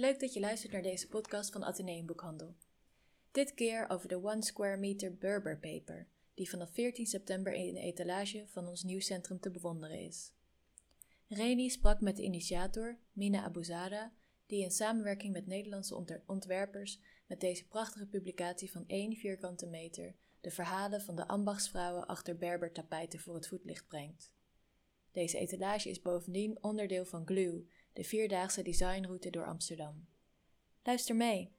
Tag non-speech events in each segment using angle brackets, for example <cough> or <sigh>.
Leuk dat je luistert naar deze podcast van Atheneum Boekhandel. Dit keer over de One Square Meter Berber Paper, die vanaf 14 september in de etalage van ons nieuwscentrum te bewonderen is. Reni sprak met de initiator, Mina Abuzada, die in samenwerking met Nederlandse ontwerpers met deze prachtige publicatie van 1 vierkante meter de verhalen van de ambachtsvrouwen achter Berber tapijten voor het voetlicht brengt. Deze etalage is bovendien onderdeel van Glue, de vierdaagse designroute door Amsterdam. Luister mee!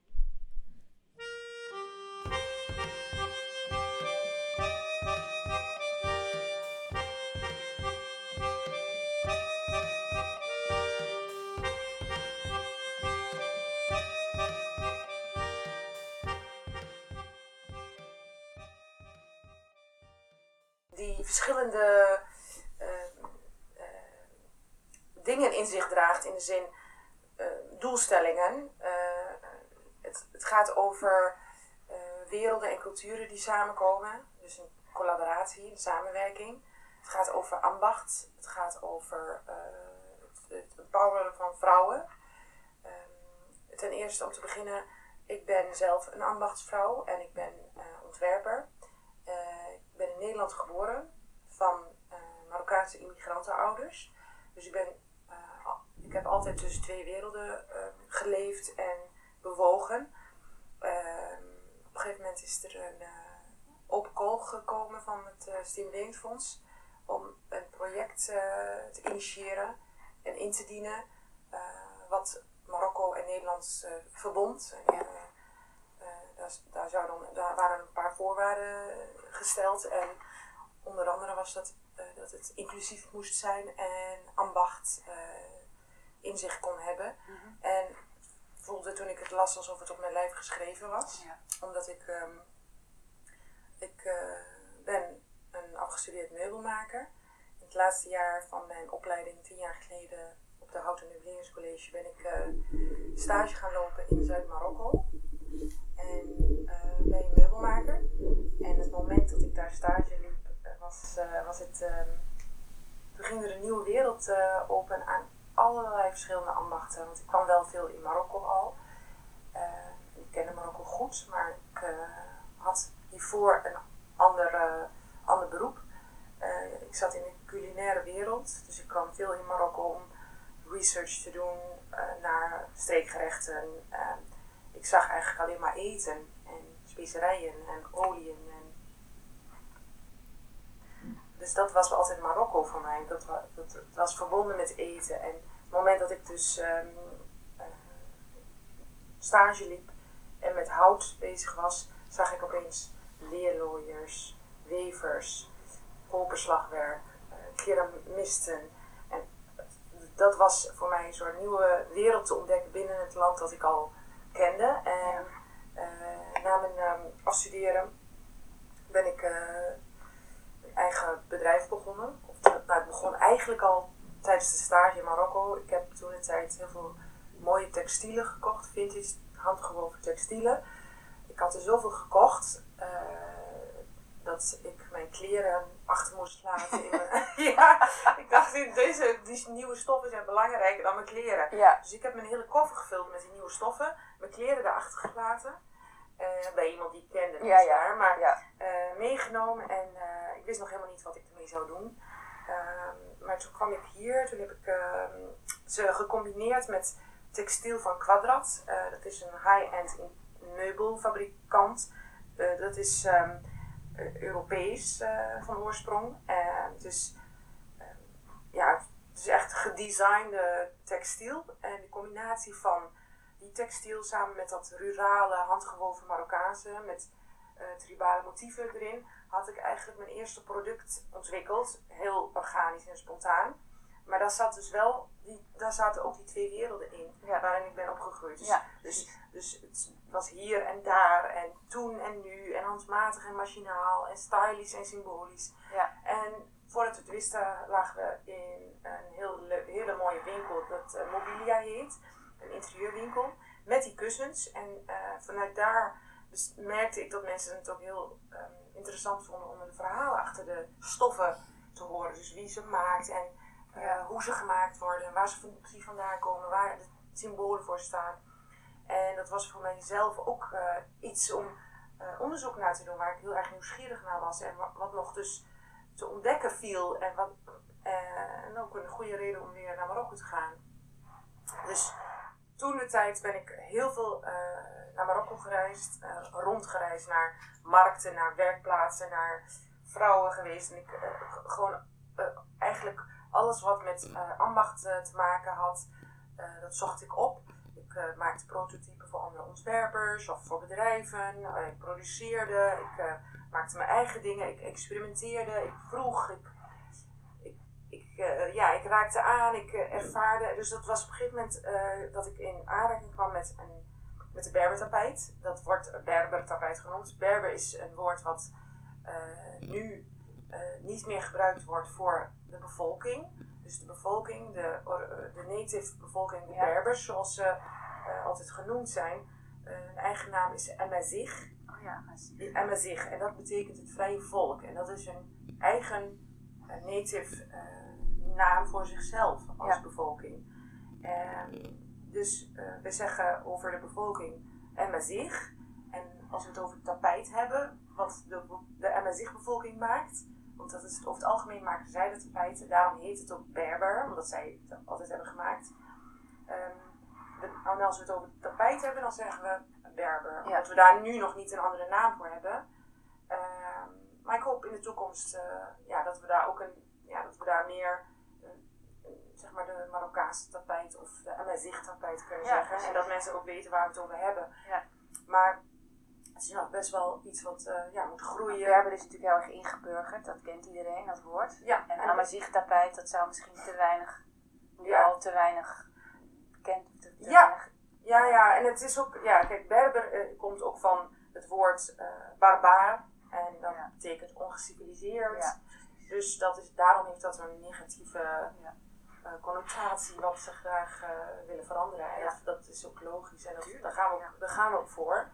Die verschillende dingen in zich draagt in de zin uh, doelstellingen. Uh, het, het, gaat over uh, werelden en culturen die samenkomen. Dus een collaboratie, een samenwerking. Het gaat over ambacht. Het gaat over het, empoweren van vrouwen. Um, ten eerste om te beginnen, ik ben zelf een ambachtsvrouw en ik ben ontwerper. ik ben in Nederland geboren van Marokkaanse immigrantenouders. Dus ik ben ik heb altijd tussen twee werelden uh, geleefd en bewogen. Uh, op een gegeven moment is er een uh, open call gekomen van het uh, Stimuleringsfonds om een project te initiëren en in te dienen wat Marokko en Nederland verbond. Daar, daar waren een paar voorwaarden gesteld en onder andere was dat, dat het inclusief moest zijn en ambacht in zich kon hebben. Mhm. En voelde toen ik het las alsof het op mijn lijf geschreven was. Ja. Omdat ik, um, ik uh, ben een afgestudeerd meubelmaker. In het laatste jaar van mijn opleiding, tien jaar geleden, op de Houten Meubeleringscollege, ben ik uh, stage gaan lopen in Zuid-Marokko. En uh, ben je meubelmaker. En het moment dat ik daar stage liep, was, was het. Um, toen ging er een nieuwe wereld open aan allerlei verschillende ambachten. Want ik kwam wel veel in Marokko al. Uh, ik kende Marokko goed, maar ik uh, had hiervoor een ander, ander beroep. ik zat in de culinaire wereld, dus ik kwam veel in Marokko om research te doen naar streekgerechten. ik zag eigenlijk alleen maar eten en specerijen en oliën. En dus dat was altijd Marokko voor mij. Dat, dat was verbonden met eten. En het moment dat ik dus um, uh, stage liep en met hout bezig was, zag ik opeens leerlooiers, wevers, kolperslagwerk, uh, keramisten. En dat was voor mij een soort nieuwe wereld te ontdekken binnen het land dat ik al kende. En uh, na mijn um, afstuderen ben ik een eigen bedrijf begonnen. Of, nou, het begon eigenlijk al tijdens de stage in Marokko. Ik heb toen in tijd heel veel mooie textielen gekocht, vintage handgewoven textielen. Ik had er zoveel gekocht uh, dat ik mijn kleren achter moest laten. <laughs> ja, ik dacht, deze die nieuwe stoffen zijn belangrijker dan mijn kleren. Ja. Dus ik heb mijn hele koffer gevuld met die nieuwe stoffen, mijn kleren daarachter gelaten. Uh, bij iemand die ik kende, ja, ja. maar uh, meegenomen en ik wist nog helemaal niet wat ik ermee zou doen. Ehm, maar toen kwam ik hier, toen heb ik ehm, ze gecombineerd met textiel van Quadrat. Uh, dat is een high-end meubelfabrikant. Uh, dat is um, Europees uh, van oorsprong. dus ja, het is echt gedesignde textiel. En de combinatie van die textiel samen met dat rurale, handgewoven Marokkaanse, met tribale motieven erin, had ik eigenlijk mijn eerste product ontwikkeld. Heel organisch en spontaan. Maar daar zat dus wel, die, daar zaten ook die twee werelden in waarin ik ben opgegroeid. Dus, ja. dus, dus het was hier en daar en toen en nu en handmatig en machinaal en stylisch en symbolisch. Ja. En voordat we het wisten lagen we in een heel hele mooie winkel dat uh, Mobilia heet. Een interieurwinkel met die kussens. En uh, vanuit daar merkte ik dat mensen het ook heel um, interessant vonden om de verhalen achter de stoffen te horen. Dus wie ze maakt en uh, hoe ze gemaakt worden, waar ze vandaan komen, waar de symbolen voor staan. En dat was voor mijzelf ook eh, iets om onderzoek naar te doen, waar ik heel erg nieuwsgierig naar was. En wat, wat nog dus te ontdekken viel. En, wat, en ook een goede reden om weer naar Marokko te gaan. Dus toen de tijd ben ik heel veel naar Marokko gereisd, rondgereisd naar markten, naar werkplaatsen, naar vrouwen geweest. En ik gewoon eigenlijk alles wat met ambacht te maken had, dat zocht ik op. Ik maakte prototypen voor andere ontwerpers of voor bedrijven. ik produceerde, ik maakte mijn eigen dingen, ik experimenteerde, ik vroeg, ik ja, ik raakte aan, ik ervaarde. Dus dat was op een gegeven moment dat ik in aanraking kwam met, een, met de Berber-tapijt. Dat wordt Berber-tapijt genoemd. Berber is een woord wat nu niet meer gebruikt wordt voor de bevolking. Dus de bevolking, de, eh, de native bevolking, de Berbers, zoals ze uh, altijd genoemd zijn. Hun eigen naam is Amazigh. Oh ja, Amazigh. En dat betekent het vrije volk. En dat is een eigen native naam voor zichzelf als ja. bevolking. Dus we zeggen over de bevolking Amazigh. En als we het over het tapijt hebben, wat de, de Amazigh-bevolking maakt, want dat is het, over het algemeen maken zij dat tapijten. Daarom heet het ook Berber, omdat zij het altijd hebben gemaakt. Um, en als we het over het tapijt hebben, dan zeggen we Berber. Omdat we daar nu nog niet een andere naam voor hebben. Um, maar ik hoop in de toekomst uh, ja, dat we daar ook een, ja, dat we daar meer zeg maar de Marokkaanse tapijt of de Amazigh tapijt kunnen ja, zeggen. En dat mensen ook weten waar we het over hebben. Ja. Maar het is nog best wel iets wat uh, ja, moet groeien. Berber is natuurlijk heel erg ingeburgerd, dat kent iedereen, dat woord. Ja, en Amazigh-tapijt, dat zou misschien te weinig, ja. al te weinig bekend te, te ja. Weinig... ja, ja, en het is ook, ja, kijk, Berber uh, komt ook van het woord uh, barbaar. En dat ja. betekent ongeciviliseerd. Ja. Dus dat is, daarom heeft dat een negatieve connotatie wat ze graag willen veranderen. En dat, dat, is ook logisch en dat, daar, gaan we ook, daar gaan we ook voor.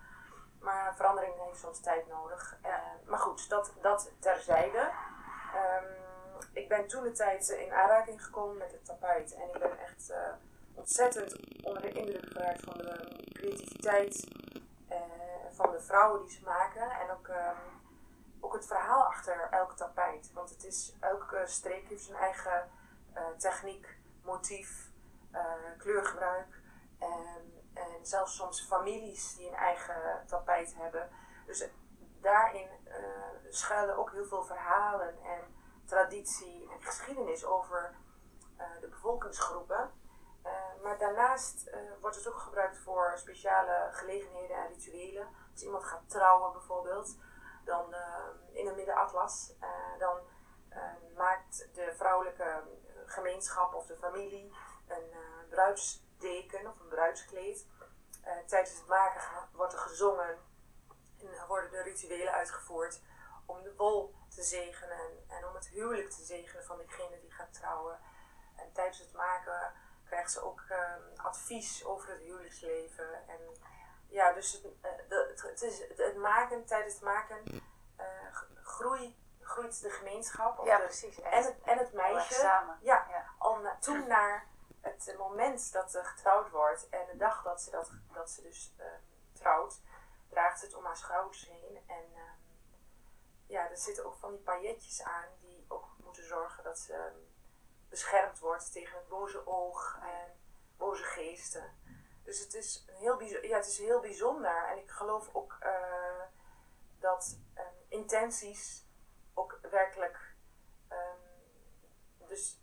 Maar verandering heeft soms tijd nodig. Uh, maar goed, dat, dat terzijde. Um, ik ben toen de tijd in aanraking gekomen met het tapijt. En ik ben echt uh, ontzettend onder de indruk geraakt van de creativiteit uh, van de vrouwen die ze maken. En ook, um, ook het verhaal achter elk tapijt. Want het is, elke streek heeft zijn eigen techniek, motief, kleurgebruik. En en zelfs soms families die een eigen tapijt hebben. Dus daarin uh, schuilen ook heel veel verhalen en traditie en geschiedenis over de bevolkingsgroepen. Maar daarnaast wordt het ook gebruikt voor speciale gelegenheden en rituelen. Als iemand gaat trouwen bijvoorbeeld, dan in een Midden-Atlas, dan maakt de vrouwelijke gemeenschap of de familie een bruids deken of een bruidskleed. Uh, tijdens het maken wordt er gezongen en worden de rituelen uitgevoerd om de wol te zegenen en om het huwelijk te zegenen van degene die gaat trouwen. En tijdens het maken krijgt ze ook um, advies over het huwelijksleven. En ja, dus het, uh, de, het, is, het, maken, tijdens het maken uh, groei, groeit de gemeenschap. ja, precies. En het, en het meisje. Samen. Ja, ja. Al na, toen naar het moment dat er getrouwd wordt en de dag dat ze, dat, dat ze dus uh, trouwt, draagt ze het om haar schouders heen. En uh, ja, er zitten ook van die pailletjes aan die ook moeten zorgen dat ze um, beschermd wordt tegen het boze oog en boze geesten. Dus het is, een heel, ja, het is heel bijzonder. En ik geloof ook uh, dat um, intenties werkelijk um, dus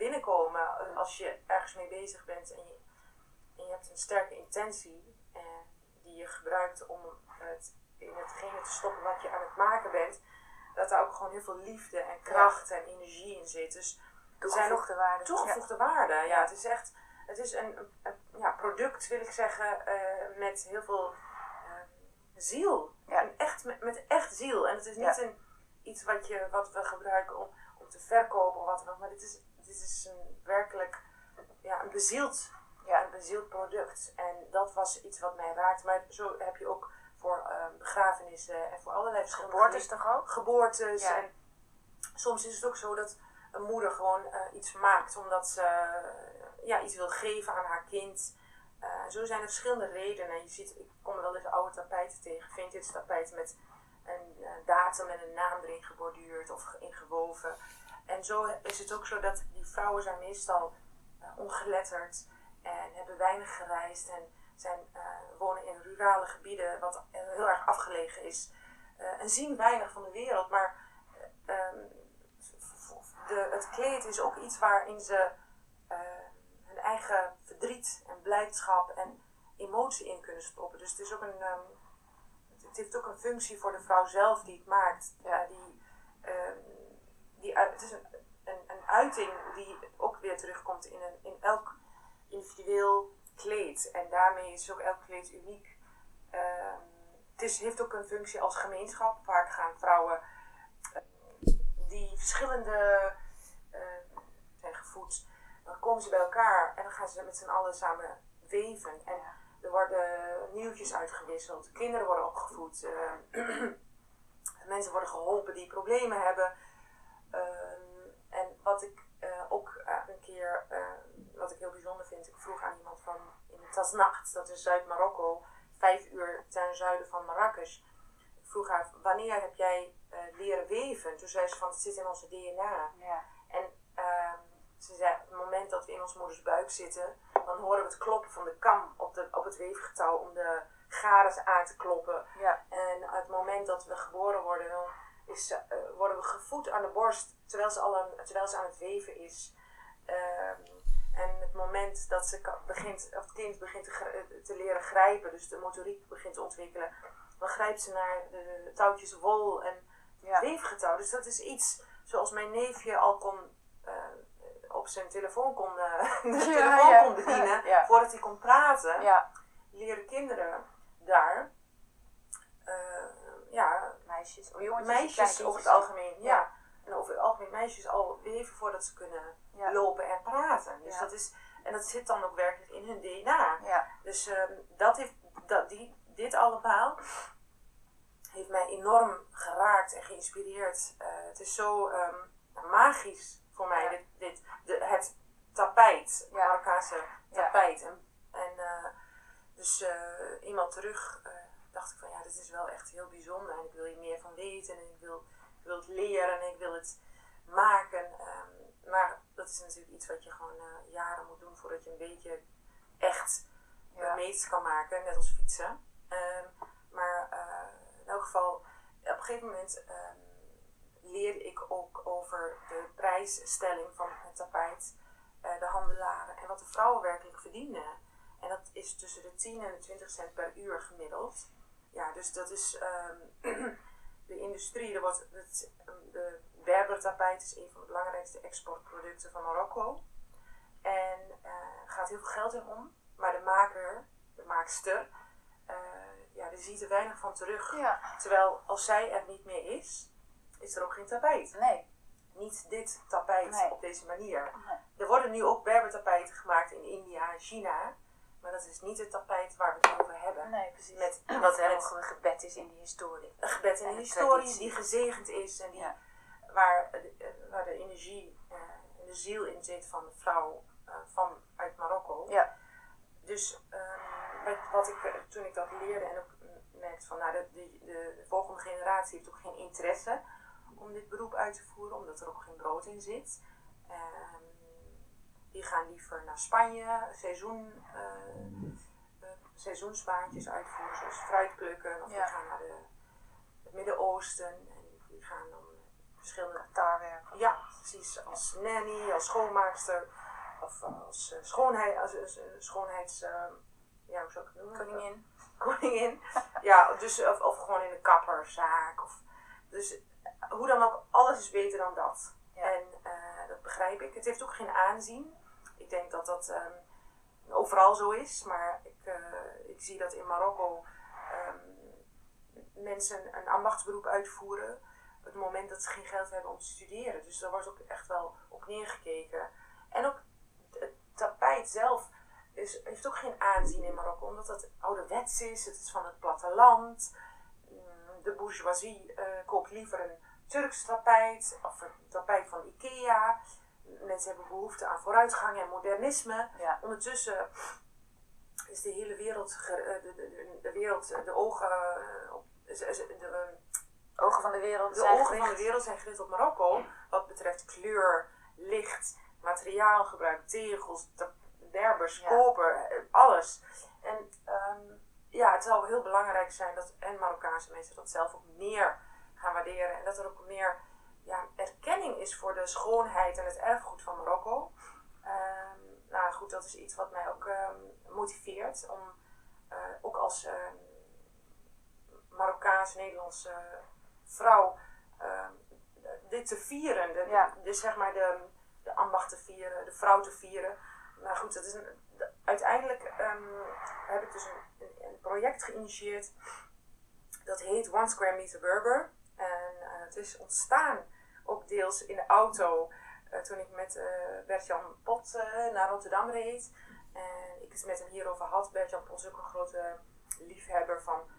binnenkomen als je ergens mee bezig bent en je, en je hebt een sterke intentie en eh, die je gebruikt om het in hetgene te stoppen wat je aan het maken bent, dat daar ook gewoon heel veel liefde en kracht en energie in zit. Dus er zijn nog waarde. toegevoegde ja. waarde. Ja, het is echt, het is een, een ja, product, wil ik zeggen, uh, met heel veel uh, ziel. Ja. echt, met, met echt ziel. En het is niet een, iets wat, je, wat we gebruiken om, om te verkopen of wat dan ook, maar dit is dit is een werkelijk ja, een, bezield, ja, een bezield product. En dat was iets wat mij raakt. Maar zo heb je ook voor uh, begrafenissen en voor allerlei verschillende... Geboortes toch ook? Geboortes. En soms is het ook zo dat een moeder gewoon uh, iets maakt omdat ze ja, iets wil geven aan haar kind. Eh, zo zijn er verschillende redenen. Je ziet, ik kom er wel eens oude tapijten tegen, vintage tapijten met datum en een naam erin geborduurd of ingewoven. En zo is het ook zo dat die vrouwen zijn meestal uh, ongeletterd en hebben weinig gereisd en zijn, wonen in rurale gebieden, wat heel erg afgelegen is. en zien weinig van de wereld, maar ehm, de, het kleed is ook iets waarin ze hun eigen verdriet en blijdschap en emotie in kunnen stoppen. Dus het is ook een, um, het heeft ook een functie voor de vrouw zelf die het maakt. Ja, die, um, die, het is een, een, een, uiting die ook weer terugkomt in, een, in elk individueel kleed. En daarmee is ook elk kleed uniek. Um, het is, heeft ook een functie als gemeenschap. Vaak gaan vrouwen die verschillende zijn gevoed dan komen ze bij elkaar en dan gaan ze met z'n allen samen weven. En er worden nieuwtjes uitgewisseld, kinderen worden opgevoed, uh, <clears throat> mensen worden geholpen die problemen hebben. Uh, en wat ik uh, ook een keer, wat ik heel bijzonder vind, ik vroeg aan iemand van in Tasnacht, dat is Zuid-Marokko, vijf uur ten zuiden van Marrakesh. Ik vroeg haar, wanneer heb jij leren weven? Toen zei ze van, het zit in onze DNA. Ja. En ehm, ze zei, op het moment dat we in ons moeders buik zitten, dan horen we het kloppen van de kam op, de, op het weefgetouw om de garen aan te kloppen. Ja. En het moment dat we geboren worden, dan is, uh, worden we gevoed aan de borst terwijl ze, al aan, terwijl ze aan het weven is. Um, en het moment dat ze begint, of het kind begint te, te, leren grijpen, dus de motoriek begint te ontwikkelen, dan grijpt ze naar de touwtjes wol en ja. weefgetouw. Dus dat is iets zoals mijn neefje al kon. Op zijn telefoon kon, <laughs> de telefoon ja. kon bedienen voordat hij kon praten, leren kinderen daar, uh, ja, meisjes, of jongens, meisjes over het algemeen, ja. En over het algemeen meisjes al leven voordat ze kunnen lopen en praten. Dus dat is, en dat zit dan ook werkelijk in hun DNA. Dus um, dat heeft, dat, die, dit allemaal heeft mij enorm geraakt en geïnspireerd. Uh, het is zo um, magisch voor mij, dit, dit, de, het tapijt, ja. Marokkaanse tapijt. En, en uh, dus uh, eenmaal terug uh, dacht ik van ja, dit is wel echt heel bijzonder en ik wil hier meer van weten en ik wil, ik wil het leren en ik wil het maken. Um, maar dat is natuurlijk iets wat je gewoon jaren moet doen voordat je een beetje echt ja. meets kan maken, net als fietsen. Um, maar in elk geval, op een gegeven moment um, leerde ik ook over de prijsstelling van het tapijt, uh, de handelaren en wat de vrouwen werkelijk verdienen. En dat is tussen de 10 en de 20 cent per uur gemiddeld. Ja, dus dat is um, <clears throat> de industrie. Er wordt, het, de Berber-tapijt is een van de belangrijkste exportproducten van Marokko. En uh, gaat heel veel geld in om. Maar de maker, de maakster, uh, ja, die ziet er weinig van terug. Ja. Terwijl als zij er niet meer is, is er ook geen tapijt. Nee. Niet dit tapijt Nee. op deze manier. Nee. Er worden nu ook Berber-tapijten gemaakt in India en China. Maar dat is niet het tapijt waar we het over hebben. Nee, precies. Met, <clears throat> Wat helemaal met ge- gebed is in die historie. een gebed in En de de historie die gezegend is. En die, Ja. waar, de, eh, waar de energie eh, en de ziel in zit van de vrouw eh, van, uit Marokko. Ja. Dus ehm, wat, ik, eh, toen ik dat leerde en ook merkte van nou, de, de, de, de volgende generatie heeft ook geen interesse om dit beroep uit te voeren, omdat er ook geen brood in zit. Ehm, die gaan liever naar Spanje, seizoen, eh, eh, seizoensbaantjes uitvoeren, zoals fruit plukken. Of Ja. die gaan naar de, het Midden-Oosten en die gaan dan verschillende Taarwerk. ja, precies. Als nanny, als schoonmaakster. Of als eh, schoonheid, als, als, schoonheids... ja, hoe zou ik het noemen? Koningin. <laughs> Koningin. Ja, dus, of, of gewoon in een kapperzaak. Of, dus hoe dan ook, alles is beter dan dat. Ja. En eh, dat begrijp ik. Het heeft ook geen aanzien. Ik denk dat dat ehm, overal zo is. Maar ik, eh, ik zie dat in Marokko ehm, mensen een ambachtsberoep uitvoeren op het moment dat ze geen geld hebben om te studeren. Dus daar wordt ook echt wel op neergekeken. En ook het tapijt zelf is, heeft ook geen aanzien in Marokko, omdat het ouderwets is, het is van het platteland. Mm, De bourgeoisie eh, koopt liever een Turks tapijt of een tapijt van Ikea. mensen hebben behoefte aan vooruitgang en modernisme. Ja. Ondertussen is de hele wereld, eh, de, de, de, wereld, eh, de ogen, eh, de, Ogen van de wereld de zijn ogen van de gericht. wereld zijn gericht op Marokko. Wat betreft kleur, licht, materiaalgebruik, tegels, berbers, Ja. koper, alles. En ehm, ja, het zal heel belangrijk zijn dat en Marokkaanse mensen dat zelf ook meer gaan waarderen. En dat er ook meer ja, erkenning is voor de schoonheid en het erfgoed van Marokko. Ehm, nou goed, dat is iets wat mij ook ehm, motiveert om eh, ook als ehm, Marokkaans-Nederlandse vrouw dit te vieren. De, Ja. Dus zeg maar de, de ambacht te vieren, de vrouw te vieren. Maar goed, dat is een, de- uiteindelijk heb ik dus een, een, een project geïnitieerd. Dat heet One Square Meter Berber. Het is ontstaan ook deels in de auto eh, toen ik met Bert-Jan Pot eh, naar Rotterdam reed. En ik het met hem hierover had. Bert-Jan Pot is ook een grote liefhebber van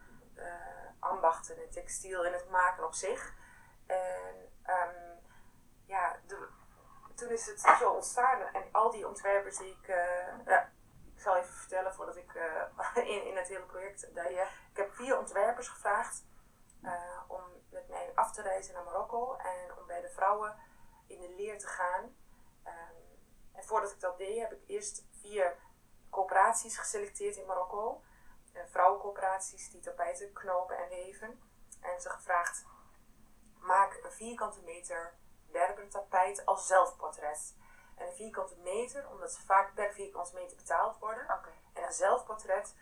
ambachten en textiel en het maken op zich. En ehm, ja, de, toen is het zo ontstaan. En al die ontwerpers die ik... ja, ik zal even vertellen voordat ik <laughs> in, in het hele project... Ja. Ik heb vier ontwerpers gevraagd eh, om met mij af te reizen naar Marokko. En om bij de vrouwen in de leer te gaan. Ehm, en voordat ik dat deed, heb ik eerst vier coöperaties geselecteerd in Marokko. Eh, vrouwencoöperaties die tapijten knopen en weven. En ze gevraagd, maak een vierkante meter Berber tapijt als zelfportret. En een vierkante meter, omdat ze vaak per vierkante meter betaald worden. En een zelfportret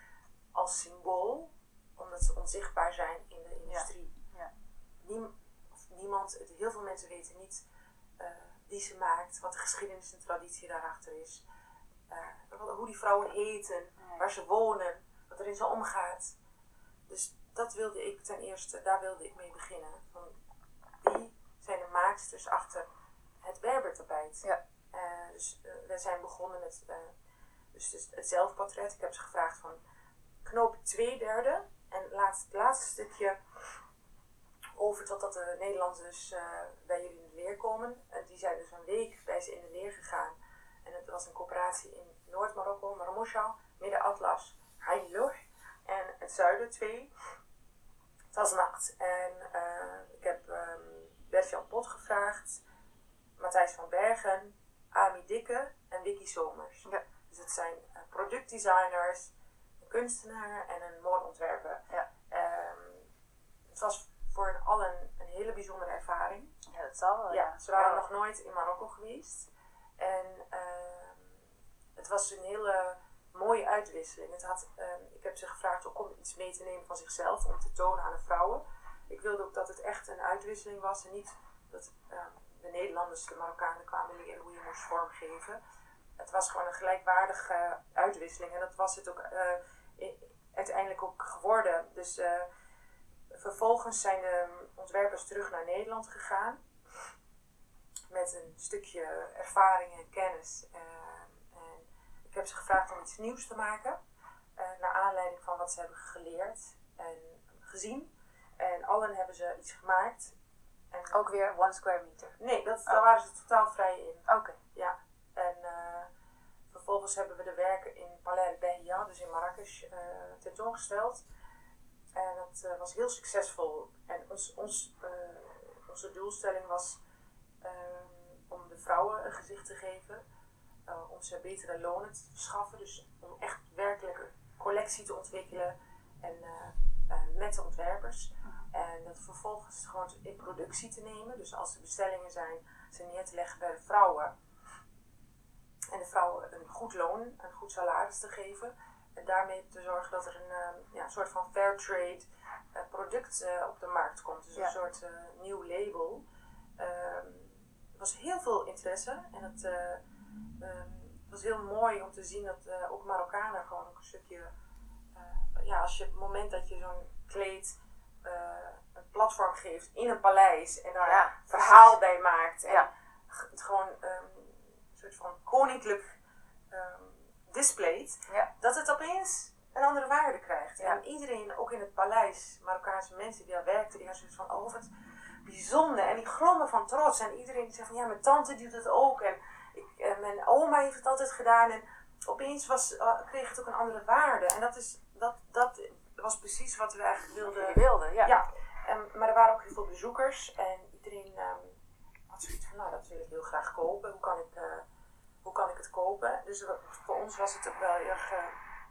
als symbool, omdat ze onzichtbaar zijn in de industrie. Ja. Niemand, heel veel mensen weten niet eh, wie ze maakt, wat de geschiedenis en traditie daarachter is. Eh, hoe die vrouwen heten, Nee. waar ze wonen, wat er in ze omgaat. Dus dat wilde ik ten eerste, daar wilde ik mee beginnen. Van wie zijn de maaksters achter het Berbertapijt? Ja. Eh, dus we zijn begonnen met dus het zelfportret. Ik heb ze gevraagd van knoop twee derde en het laatste stukje over totdat de Nederlanders eh, bij jullie in de leer komen. En die zijn dus een week bij ze in de leer gegaan. En het was een coöperatie in Noord-Marokko, Marmoucha, Midden-Atlas, en het zuiden twee. Tasnacht. En eh, ik heb ehm Bert-Jan Pot gevraagd, Matthijs van Bergen, Ami Dikke en Vicky Somers. Ja. Dus het zijn eh, productdesigners, kunstenaar en een modeontwerper. Ja. Ehm, het was voor hen allen een hele bijzondere ervaring. Ja, dat zal wel. Ja, ze waren Ja. nog nooit in Marokko geweest. En ehm, het was een hele mooie uitwisseling. Het had, ehm, ik heb ze gevraagd ook om iets mee te nemen van zichzelf, om te tonen aan de vrouwen. Ik wilde ook dat het echt een uitwisseling was en niet dat de Nederlanders de Marokkanen kwamen leren hoe je moest vormgeven. Het was gewoon een gelijkwaardige uitwisseling en dat was het ook eh, uiteindelijk ook geworden. Dus eh, vervolgens zijn de ontwerpers terug naar Nederland gegaan met een stukje ervaring en kennis. Eh, en ik heb ze gevraagd om iets nieuws te maken, eh, naar aanleiding van wat ze hebben geleerd en gezien. En allen hebben ze iets gemaakt. En, Ook weer one square meter. Nee, dat, Oh. daar waren ze totaal vrij in. Oké. Ja, vervolgens hebben we de werken in Palais El Behia, dus in Marrakesh, eh, tentoongesteld. En dat eh, was heel succesvol. En ons, ons, eh, onze doelstelling was om de vrouwen een gezicht te geven, om ze betere lonen te verschaffen. Dus om echt werkelijk een collectie te ontwikkelen en, met de ontwerpers. En dat vervolgens gewoon in productie te nemen. Dus als er bestellingen zijn, ze neer te leggen bij de vrouwen. En de vrouwen een goed loon, een goed salaris te geven. En daarmee te zorgen dat er een eh, ja, soort van fair trade eh, product eh, op de markt komt. Dus Ja. een soort eh, nieuw label. Ehm, er was heel veel interesse. En het, eh, ehm, het was heel mooi om te zien dat ook Marokkanen gewoon ook een stukje... ja, als je op het moment dat je zo'n kleed een platform geeft in een paleis en daar Ja, een verhaal bij maakt. En Ja. het gewoon ehm, soort van koninklijk ehm displayt, Ja. dat het opeens een andere waarde krijgt. Ja. En iedereen, ook in het paleis, Marokkaanse mensen die daar werkten, die hadden zoiets van, oh wat bijzonder. En die glommen van trots. En iedereen zegt van, ja, mijn tante doet het ook. En mijn oma heeft het altijd gedaan. En opeens was, uh, kreeg het ook een andere waarde. En dat, is, dat, dat was precies wat we eigenlijk wilden. Je wilde, ja. ja. En, maar er waren ook heel veel bezoekers. En iedereen um, van, nou dat wil ik heel graag kopen. Hoe kan ik, uh, hoe kan ik het kopen? Dus voor ons was het ook wel heel erg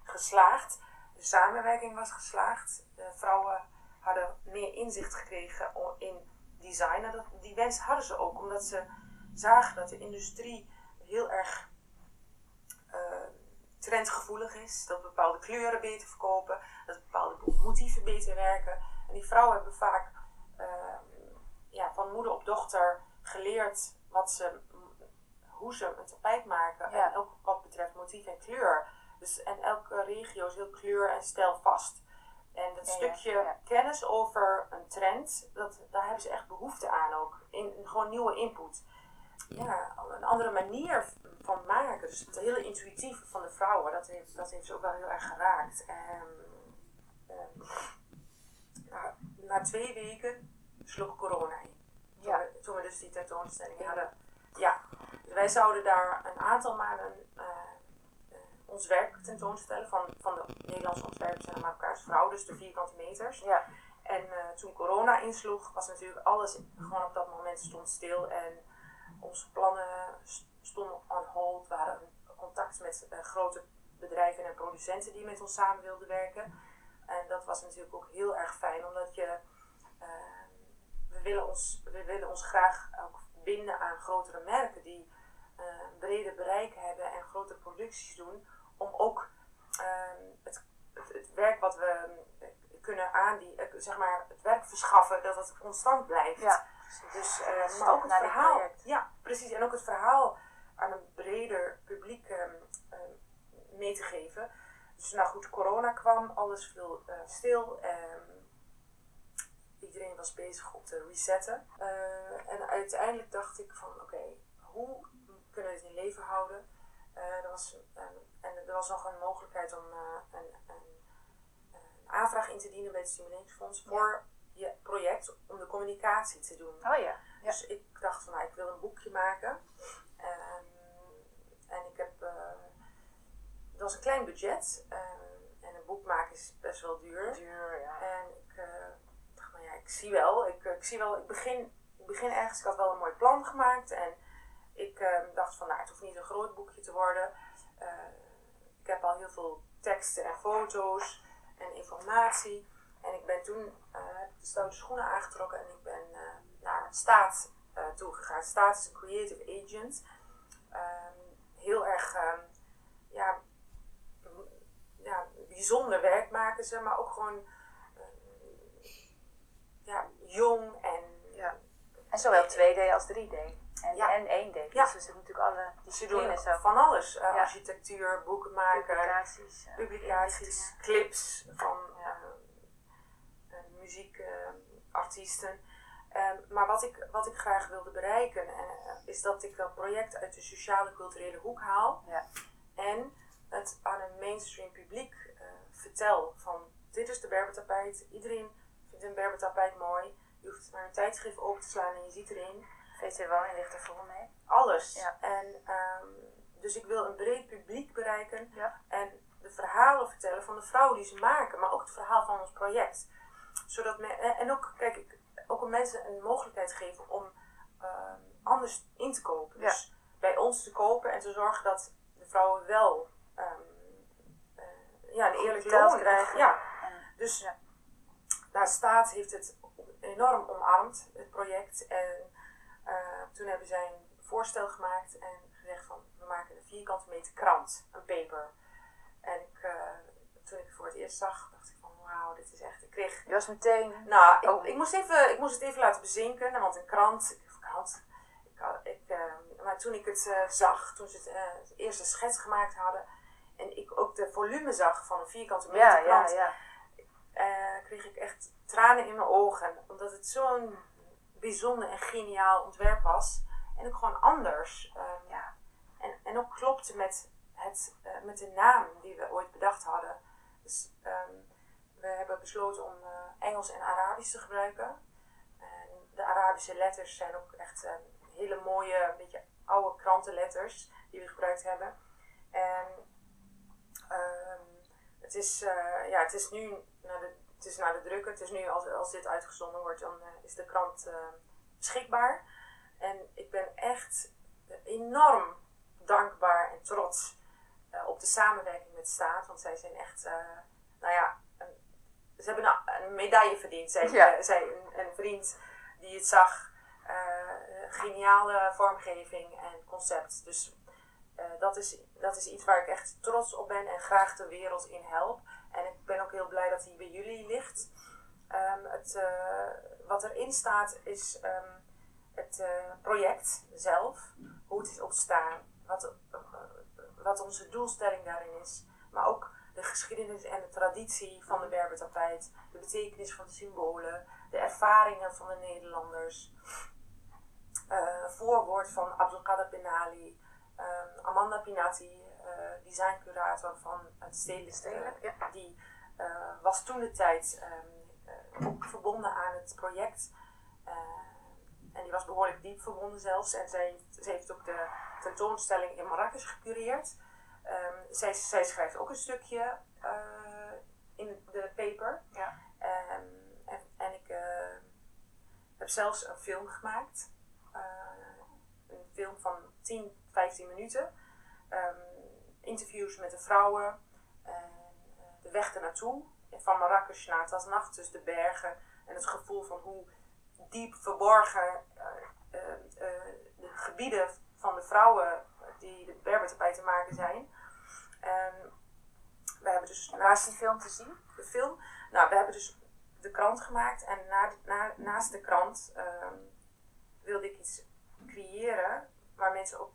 geslaagd. De samenwerking was geslaagd. De vrouwen hadden meer inzicht gekregen in design. die wens hadden ze ook, omdat ze zagen dat de industrie heel erg uh, trendgevoelig is. Dat bepaalde kleuren beter verkopen, dat bepaalde motieven beter werken. En die vrouwen hebben vaak uh, ja, van moeder op dochter geleerd wat ze, hoe ze een tapijt maken. En ook wat betreft motief en kleur. Dus, en elke regio is heel kleur- en stijlvast. En dat stukje kennis over een trend, dat, daar hebben ze echt behoefte aan ook. In, gewoon nieuwe input. Ja, een andere manier van maken. Dus het hele intuïtieve van de vrouwen, dat heeft, dat heeft ze ook wel heel erg geraakt. En, nou, na twee weken sloeg corona in. Toen, we, dus die tentoonstelling hadden. Ja, wij zouden daar een aantal maanden uh, ons werk tentoonstellen van, van de Nederlandse ontwerpers en Marokkaanse vrouw, dus de vierkante meters. Ja. En uh, toen corona insloeg, was natuurlijk alles gewoon op dat moment stond stil en onze plannen stonden on hold. We hadden contact met uh, grote bedrijven en producenten die met ons samen wilden werken. En dat was natuurlijk ook heel erg fijn, omdat je, willen ons, we willen ons graag ook binden aan grotere merken die een breder bereik hebben en grote producties doen om ook ehm, het, het, het, werk wat we eh, kunnen aandienen, eh, zeg maar het werk verschaffen, dat het constant blijft. Ja, dus, uh, maar ook het verhaal. Ja, precies. En ook het verhaal aan een breder publiek um, um, mee te geven. Dus nou goed, corona kwam, alles viel uh, stil. Iedereen was bezig op te resetten. Uh, en uiteindelijk dacht ik van oké, okay, hoe kunnen we dit in leven houden? er was en er was nog een mogelijkheid om uh, een, een, een, aanvraag in te dienen bij het Stimuleringsfonds voor je project om de communicatie te doen. Oh ja. ja. Dus ik dacht van nou, ik wil een boekje maken. Um, en ik heb, het was een klein budget. Um, en een boek maken is best wel duur. Duur, ja. En ik zie wel. Ik, ik zie wel, ik begin, ik begin ergens, ik had wel een mooi plan gemaakt. En ik uh, dacht van nou, het hoeft niet een groot boekje te worden. Uh, ik heb al heel veel teksten en foto's en informatie. En ik ben toen uh, de stoute schoenen aangetrokken en ik ben naar Staat toegegaan. Staat is een creative agent. Um, heel erg um, ja, ja, bijzonder werk maken ze, maar ook gewoon ja, jong en. Ja. En zowel 2D als 3D. En, ja. en 1D. Ja. Dus er zitten natuurlijk alle disciplines op. Van alles. Uh, ja. Architectuur, boeken maken, publicaties, uh, publicaties clips van uh, muziekartiesten. Um, maar wat ik, wat ik graag wilde bereiken is dat ik dat project uit de sociale culturele hoek haal. Ja. En het aan een mainstream publiek vertel van dit is de berbertapijt. Iedereen vindt een berbertapijt mooi. Je hoeft maar een tijdschrift open te slaan en je ziet erin VT Woning ligt er vol mee. Alles. Ja. En, um, dus ik wil een breed publiek bereiken ja. en de verhalen vertellen van de vrouwen die ze maken, maar ook het verhaal van ons project. Zodat me, en ook, kijk, ik, ook om mensen een mogelijkheid geven om um, anders in te kopen. Ja. Dus bij ons te kopen en te zorgen dat de vrouwen wel um, uh, ja, een eerlijk loon krijgen. Ja. Dus ja. Nou, Staat heeft het enorm omarmd, het project. En uh, toen hebben zij een voorstel gemaakt en gezegd van we maken een vierkante meter krant, een paper. En ik, uh, toen ik het voor het eerst zag, dacht ik van wauw, dit is echt, ik kreeg... Je was meteen... Nou, ik, oh. ik, moest even, ik moest het even laten bezinken, want een krant, ik, krant, ik, ik, uh, maar toen ik het zag, toen ze het, het eerste schets gemaakt hadden en ik ook de volume zag van een vierkante meter ja, krant, ja, ja. Kreeg ik echt tranen in mijn ogen, omdat het zo'n bijzonder en geniaal ontwerp was. En ook gewoon anders. Um, ja. en, en ook klopte met, het, uh, met de naam die we ooit bedacht hadden. Dus um, we hebben besloten om uh, Engels en Arabisch te gebruiken. En de Arabische letters zijn ook echt um, hele mooie, een beetje oude krantenletters. die we gebruikt hebben. En ehm, het, is, eh, ja, het is nu naar de, het is naar de drukker. Het is nu, als, als dit uitgezonden wordt, dan eh, is de krant eh, beschikbaar. En ik ben echt enorm dankbaar en trots op de samenwerking met Staat. Want zij zijn echt, nou ja, ze hebben een, een medaille verdiend. Zij, Ja. zij een, een vriend die het zag. eh, geniale vormgeving en concept. Dus eh, dat, is, dat is iets waar ik echt trots op ben en graag de wereld in help. En ik ben ook heel blij dat hij bij jullie ligt. Ehm, het, eh, wat erin staat is ehm, het eh, project zelf, hoe het is ontstaan, wat, eh, wat onze doelstelling daarin is, maar ook de geschiedenis en de traditie van de Berbertapijt, de betekenis van de symbolen, de ervaringen van de Nederlanders, voorwoord van Abdelkader Benali, ehm, Amanda Pinati, designcurator van het Stedelijk, eh, die eh, was toen de tijd ehm, eh, ook verbonden aan het project. Eh, en die was behoorlijk diep verbonden zelfs. En zij, zij heeft ook de tentoonstelling in Marrakesh gecureerd. Ehm, zij, zij schrijft ook een stukje in de paper. Ja. Ehm, en, en ik heb zelfs een film gemaakt. Een film van 10, 15 minuten. Interviews met de vrouwen. En, eh, de weg ernaartoe. Van Marrakesh naar Tasnacht, dus de bergen. En het gevoel van hoe diep verborgen eh, eh, de gebieden van de vrouwen die de Berbertapijt te maken zijn. En we hebben dus is die film te zien? de film. Nou, we hebben dus de krant gemaakt en na, na, naast de krant ehm, wilde ik iets creëren waar mensen ook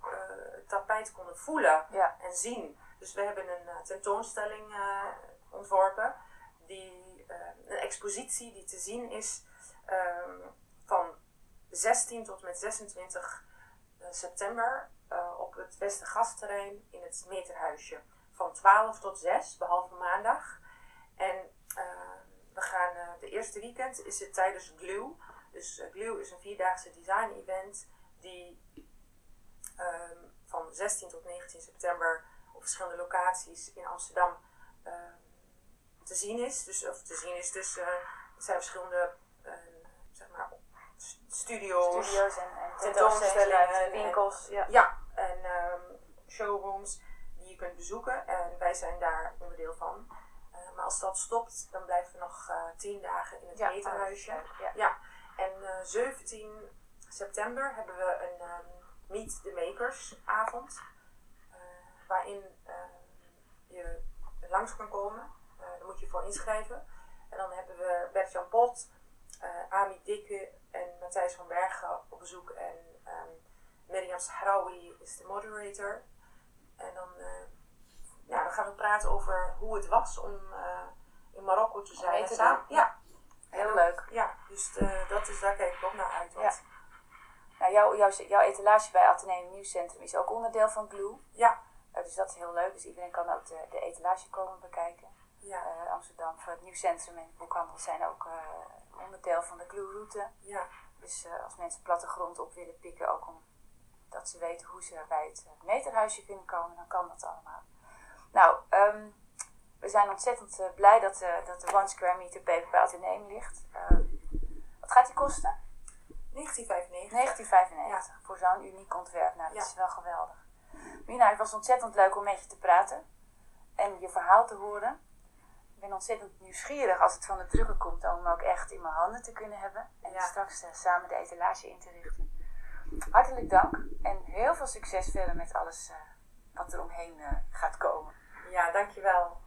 konden voelen Ja. en zien. Dus we hebben een eh, tentoonstelling eh, ontworpen, die, eh, een expositie die te zien is ehm, van 16 tot met 26 eh, september op het Beste Gastterrein in het Meterhuisje. Van 12 tot 6, behalve maandag. En eh, we gaan, de eerste weekend is het tijdens Glue. Dus Glue is een vierdaagse design event die ehm, 16 tot 19 september op verschillende locaties in Amsterdam ehm, te zien is. Dus, of te zien is, dus eh, er zijn verschillende eh, zeg maar, st- studio's, Studio's en, en tentoonstellingen tentoonstellingen, en- winkels. Ja. ja, en ehm, showrooms die je kunt bezoeken. En wij zijn daar onderdeel van. Eh, maar als dat stopt, dan blijven we nog eh, tien dagen in het Ja, Meterhuisje. oh, ja. Ja, en eh, 17 september hebben we een ehm, Meet the Makers avond. eh, waarin ehm, je langs kan komen. Eh daar moet je voor inschrijven. En dan hebben we Bert-Jan Pot, eh Ami Dikke en Matthijs van Bergen op bezoek. En ehm Mirjam Sahrawi is de moderator. En dan, eh, ja, dan gaan we praten over hoe het was om eh, in Marokko te zijn. te. Ja, Heel leuk. ja, dus eh, dat is, daar kijk ik ook naar uit. Want, Nou, jouw, jouw, jouw etalage bij Atheneum Nieuwscentrum is ook onderdeel van Glue. Ja, Eh, dus dat is heel leuk. Dus iedereen kan ook de, de etalage komen bekijken. ja, Eh, Amsterdam voor het Nieuwscentrum en de boekhandel zijn ook eh, onderdeel van de Glue-route. ja, Dus eh, als mensen plattegrond op willen pikken, ook om dat ze weten hoe ze bij het meterhuisje kunnen komen, dan kan dat allemaal. Nou, ehm, we zijn ontzettend blij dat, dat de One Square Meter paper bij Atheneum ligt. Ehm, wat gaat die kosten? 1995. 1995 voor zo'n uniek ontwerp. Nou, dat Ja. is wel geweldig. Mina, het was ontzettend leuk om met je te praten en je verhaal te horen. Ik ben ontzettend nieuwsgierig als het van de drukker komt om hem ook echt in mijn handen te kunnen hebben en Ja. straks eh, samen de etalage in te richten. Hartelijk dank en heel veel succes verder met alles eh, wat er omheen eh, gaat komen. Ja, dankjewel.